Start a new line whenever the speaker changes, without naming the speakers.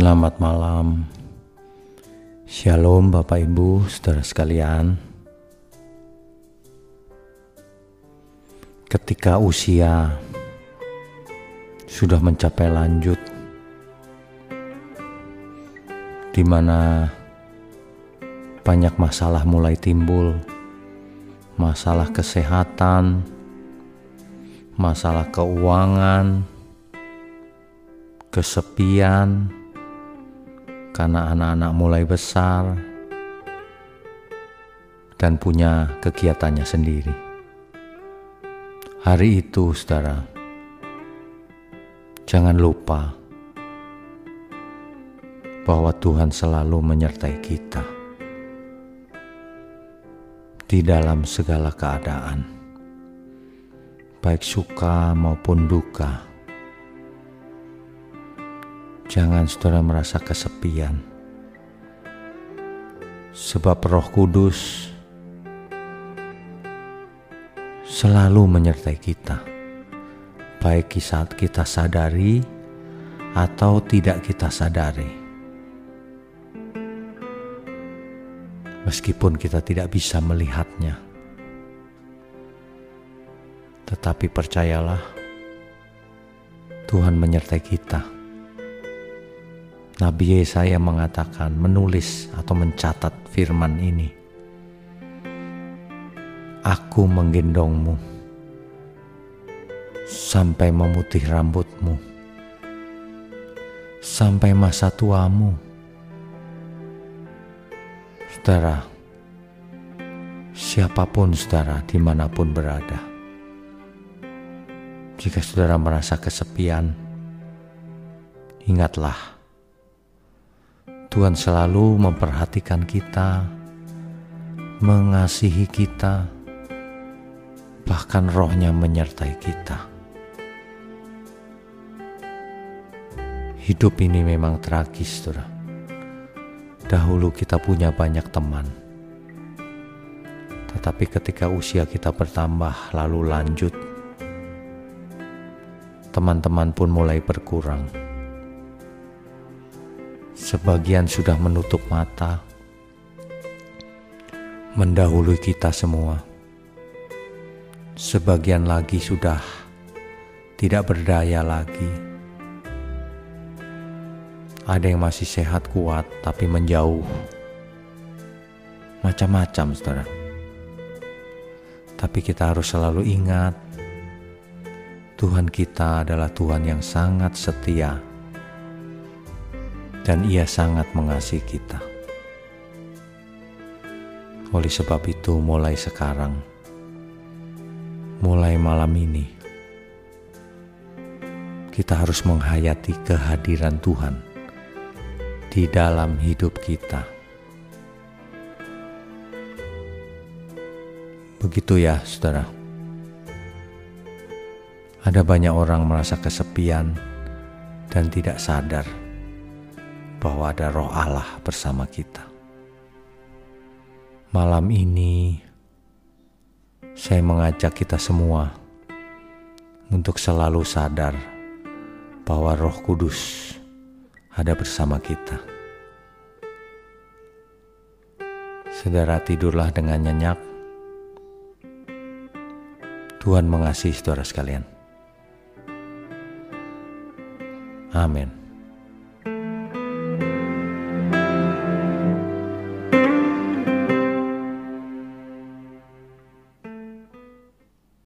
Selamat malam. Shalom Bapak Ibu, Saudara sekalian. Ketika usia sudah mencapai lanjut di mana banyak masalah mulai timbul, masalah kesehatan, masalah keuangan, kesepian, karena anak-anak mulai besar dan punya kegiatannya sendiri. Hari itu, saudara, jangan lupa bahwa Tuhan selalu menyertai kita di dalam segala keadaan, baik suka maupun duka Jangan saudara merasa kesepian. Sebab roh kudus selalu menyertai kita. Baik saat kita sadari atau tidak kita sadari. Meskipun kita tidak bisa melihatnya. Tetapi percayalah, Tuhan menyertai kita Nabi Yesaya mengatakan menulis atau mencatat firman ini. Aku menggendongmu sampai memutih rambutmu, sampai masa tuamu. Saudara, siapa pun saudara di mana pun berada, jika saudara merasa kesepian, ingatlah Tuhan selalu memperhatikan kita, mengasihi kita, bahkan rohnya menyertai kita. Hidup ini memang tragis, saudara. Dahulu kita punya banyak teman, tetapi ketika usia kita bertambah lalu lanjut, teman-teman pun mulai berkurang Sebagian sudah menutup mata, mendahului kita semua. Sebagian lagi sudah tidak berdaya lagi. Ada yang masih sehat kuat tapi menjauh. Macam-macam, saudara. Tapi kita harus selalu ingat, Tuhan kita adalah Tuhan yang sangat setia dan ia sangat mengasihi kita. Oleh sebab itu mulai sekarang, mulai malam ini, kita harus menghayati kehadiran Tuhan di dalam hidup kita. Begitu ya, saudara. Ada banyak orang merasa kesepian dan tidak sadar bahwa ada roh Allah bersama kita. Malam ini saya mengajak kita semua untuk selalu sadar bahwa Roh Kudus ada bersama kita. Saudara tidurlah dengan nyenyak. Tuhan mengasihi saudara sekalian. Amin.